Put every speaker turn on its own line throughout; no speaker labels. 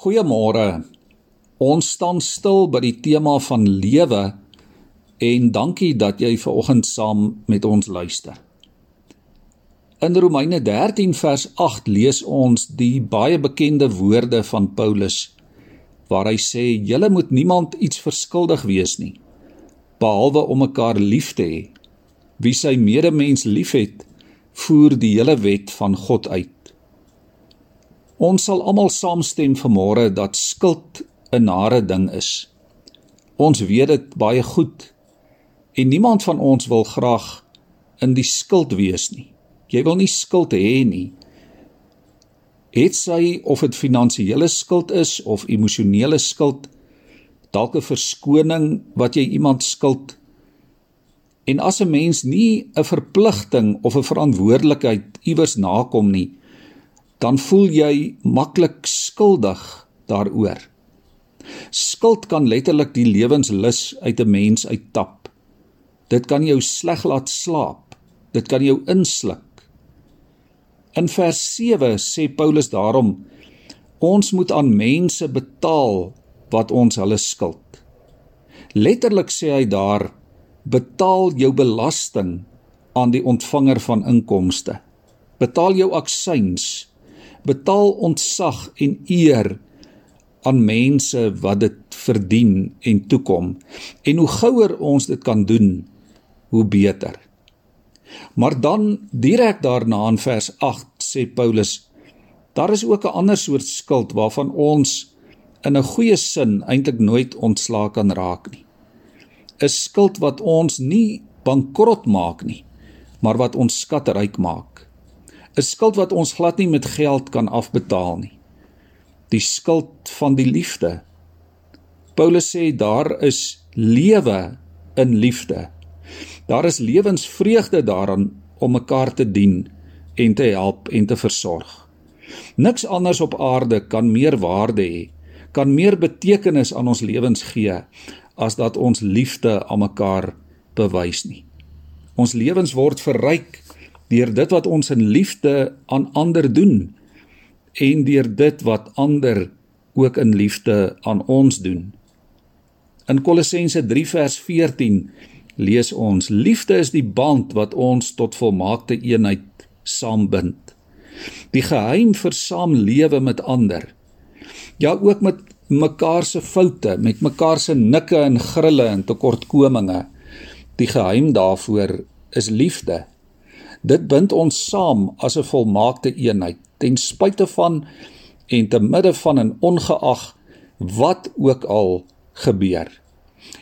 Goeiemôre. Ons staan stil by die tema van lewe en dankie dat jy ver oggend saam met ons luister. In Romeine 13 vers 8 lees ons die baie bekende woorde van Paulus waar hy sê: "Julle moet niemand iets verskuldig wees nie, behalwe om mekaar lief te hê. Wie sy medemens liefhet, voer die hele wet van God uit." Ons sal almal saamstem vanmôre dat skuld 'n nare ding is. Ons weet dit baie goed. En niemand van ons wil graag in die skuld wees nie. Jy wil nie skuld hê nie. Het sy of dit finansiële skuld is of emosionele skuld, dalk 'n verskoning wat jy iemand skuld. En as 'n mens nie 'n verpligting of 'n verantwoordelikheid iewers nakom nie, dan voel jy maklik skuldig daaroor. Skuld kan letterlik die lewenslus uit 'n mens uittap. Dit kan jou sleg laat slaap. Dit kan jou insluk. In vers 7 sê Paulus daarom: Ons moet aan mense betaal wat ons hulle skuld. Letterlik sê hy daar: Betaal jou belasting aan die ontvanger van inkomste. Betaal jou aksyns betaal ontsag en eer aan mense wat dit verdien en toekom. En hoe gouer ons dit kan doen, hoe beter. Maar dan direk daarna in vers 8 sê Paulus: Daar is ook 'n ander soort skuld waarvan ons in 'n goeie sin eintlik nooit ontslae kan raak nie. 'n Skuld wat ons nie bankrot maak nie, maar wat ons skatryk maak. 'n skuld wat ons glad nie met geld kan afbetaal nie. Die skuld van die liefde. Paulus sê daar is lewe in liefde. Daar is lewensvreugde daarin om mekaar te dien en te help en te versorg. Niks anders op aarde kan meer waarde hê, kan meer betekenis aan ons lewens gee as dat ons liefde aan mekaar bewys nie. Ons lewens word verryk deur dit wat ons in liefde aan ander doen en deur dit wat ander ook in liefde aan ons doen. In Kolossense 3 vers 14 lees ons: Liefde is die band wat ons tot volmaakte eenheid saambind. Die geheim vir saamlewe met ander. Ja, ook met mekaar se foute, met mekaar se nikke en grille en tekortkominge. Die geheim daarvoor is liefde. Dit bind ons saam as 'n volmaakte eenheid ten spyte van en te midde van en ongeag wat ook al gebeur.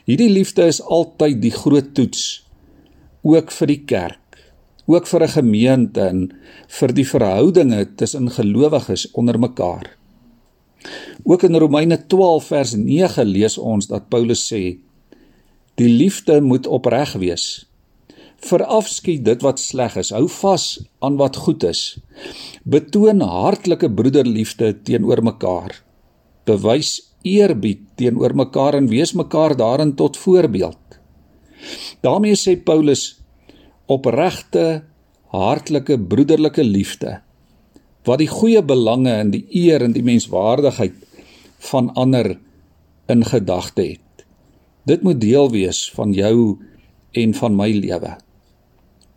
Hierdie liefde is altyd die groot toets ook vir die kerk, ook vir 'n gemeente en vir die verhoudinge tussen gelowiges onder mekaar. Ook in Romeine 12 vers 9 lees ons dat Paulus sê: Die liefde moet opreg wees. Verafskiet dit wat sleg is. Hou vas aan wat goed is. Betoon hartlike broederliefde teenoor mekaar. Bewys eerbied teenoor mekaar en wees mekaar daarin tot voorbeeld. daarmee sê Paulus opregte hartlike broederlike liefde wat die goeie belange en die eer en die menswaardigheid van ander in gedagte het. Dit moet deel wees van jou en van my lewe.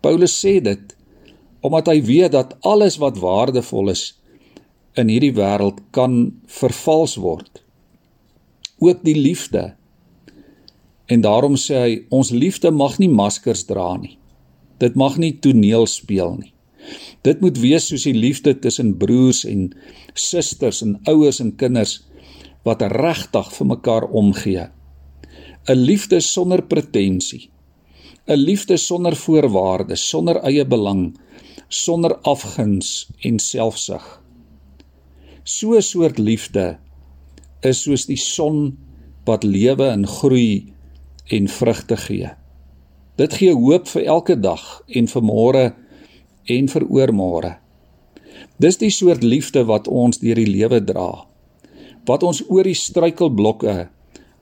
Paulus sê dit omdat hy weet dat alles wat waardevol is in hierdie wêreld kan vervals word. Ook die liefde. En daarom sê hy ons liefde mag nie maskers dra nie. Dit mag nie toneel speel nie. Dit moet wees soos die liefde tussen broers en susters en ouers en kinders wat regtig vir mekaar omgee. 'n Liefde sonder pretensie. 'n liefde sonder voorwaardes, sonder eie belang, sonder afguns en selfsug. So 'n soort liefde is soos die son wat lewe en groei en vrugte gee. Dit gee hoop vir elke dag en vir môre en vir oormôre. Dis die soort liefde wat ons deur die lewe dra. Wat ons oor die struikelblokke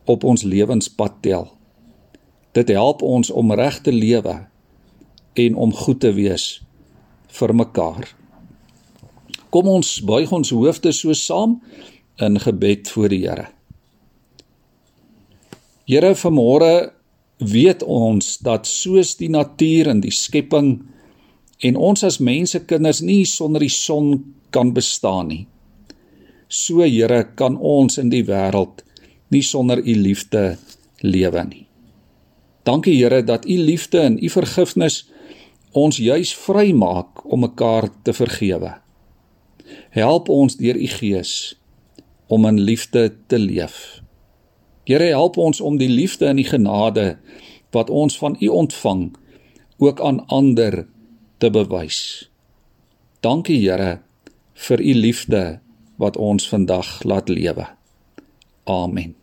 op ons lewenspad tel. Dit help ons om reg te lewe en om goed te wees vir mekaar. Kom ons buig ons hoofde so saam in gebed voor die Here. Here, vanmôre weet ons dat soos die natuur en die skepping en ons as mense kinders nie sonder die son kan bestaan nie. So Here kan ons in die wêreld nie sonder u liefde lewe nie. Dankie Here dat u liefde en u vergifnis ons juis vrymaak om mekaar te vergewe. Help ons deur u Gees om in liefde te leef. Here help ons om die liefde en die genade wat ons van u ontvang ook aan ander te bewys. Dankie Here vir u liefde wat ons vandag laat lewe. Amen.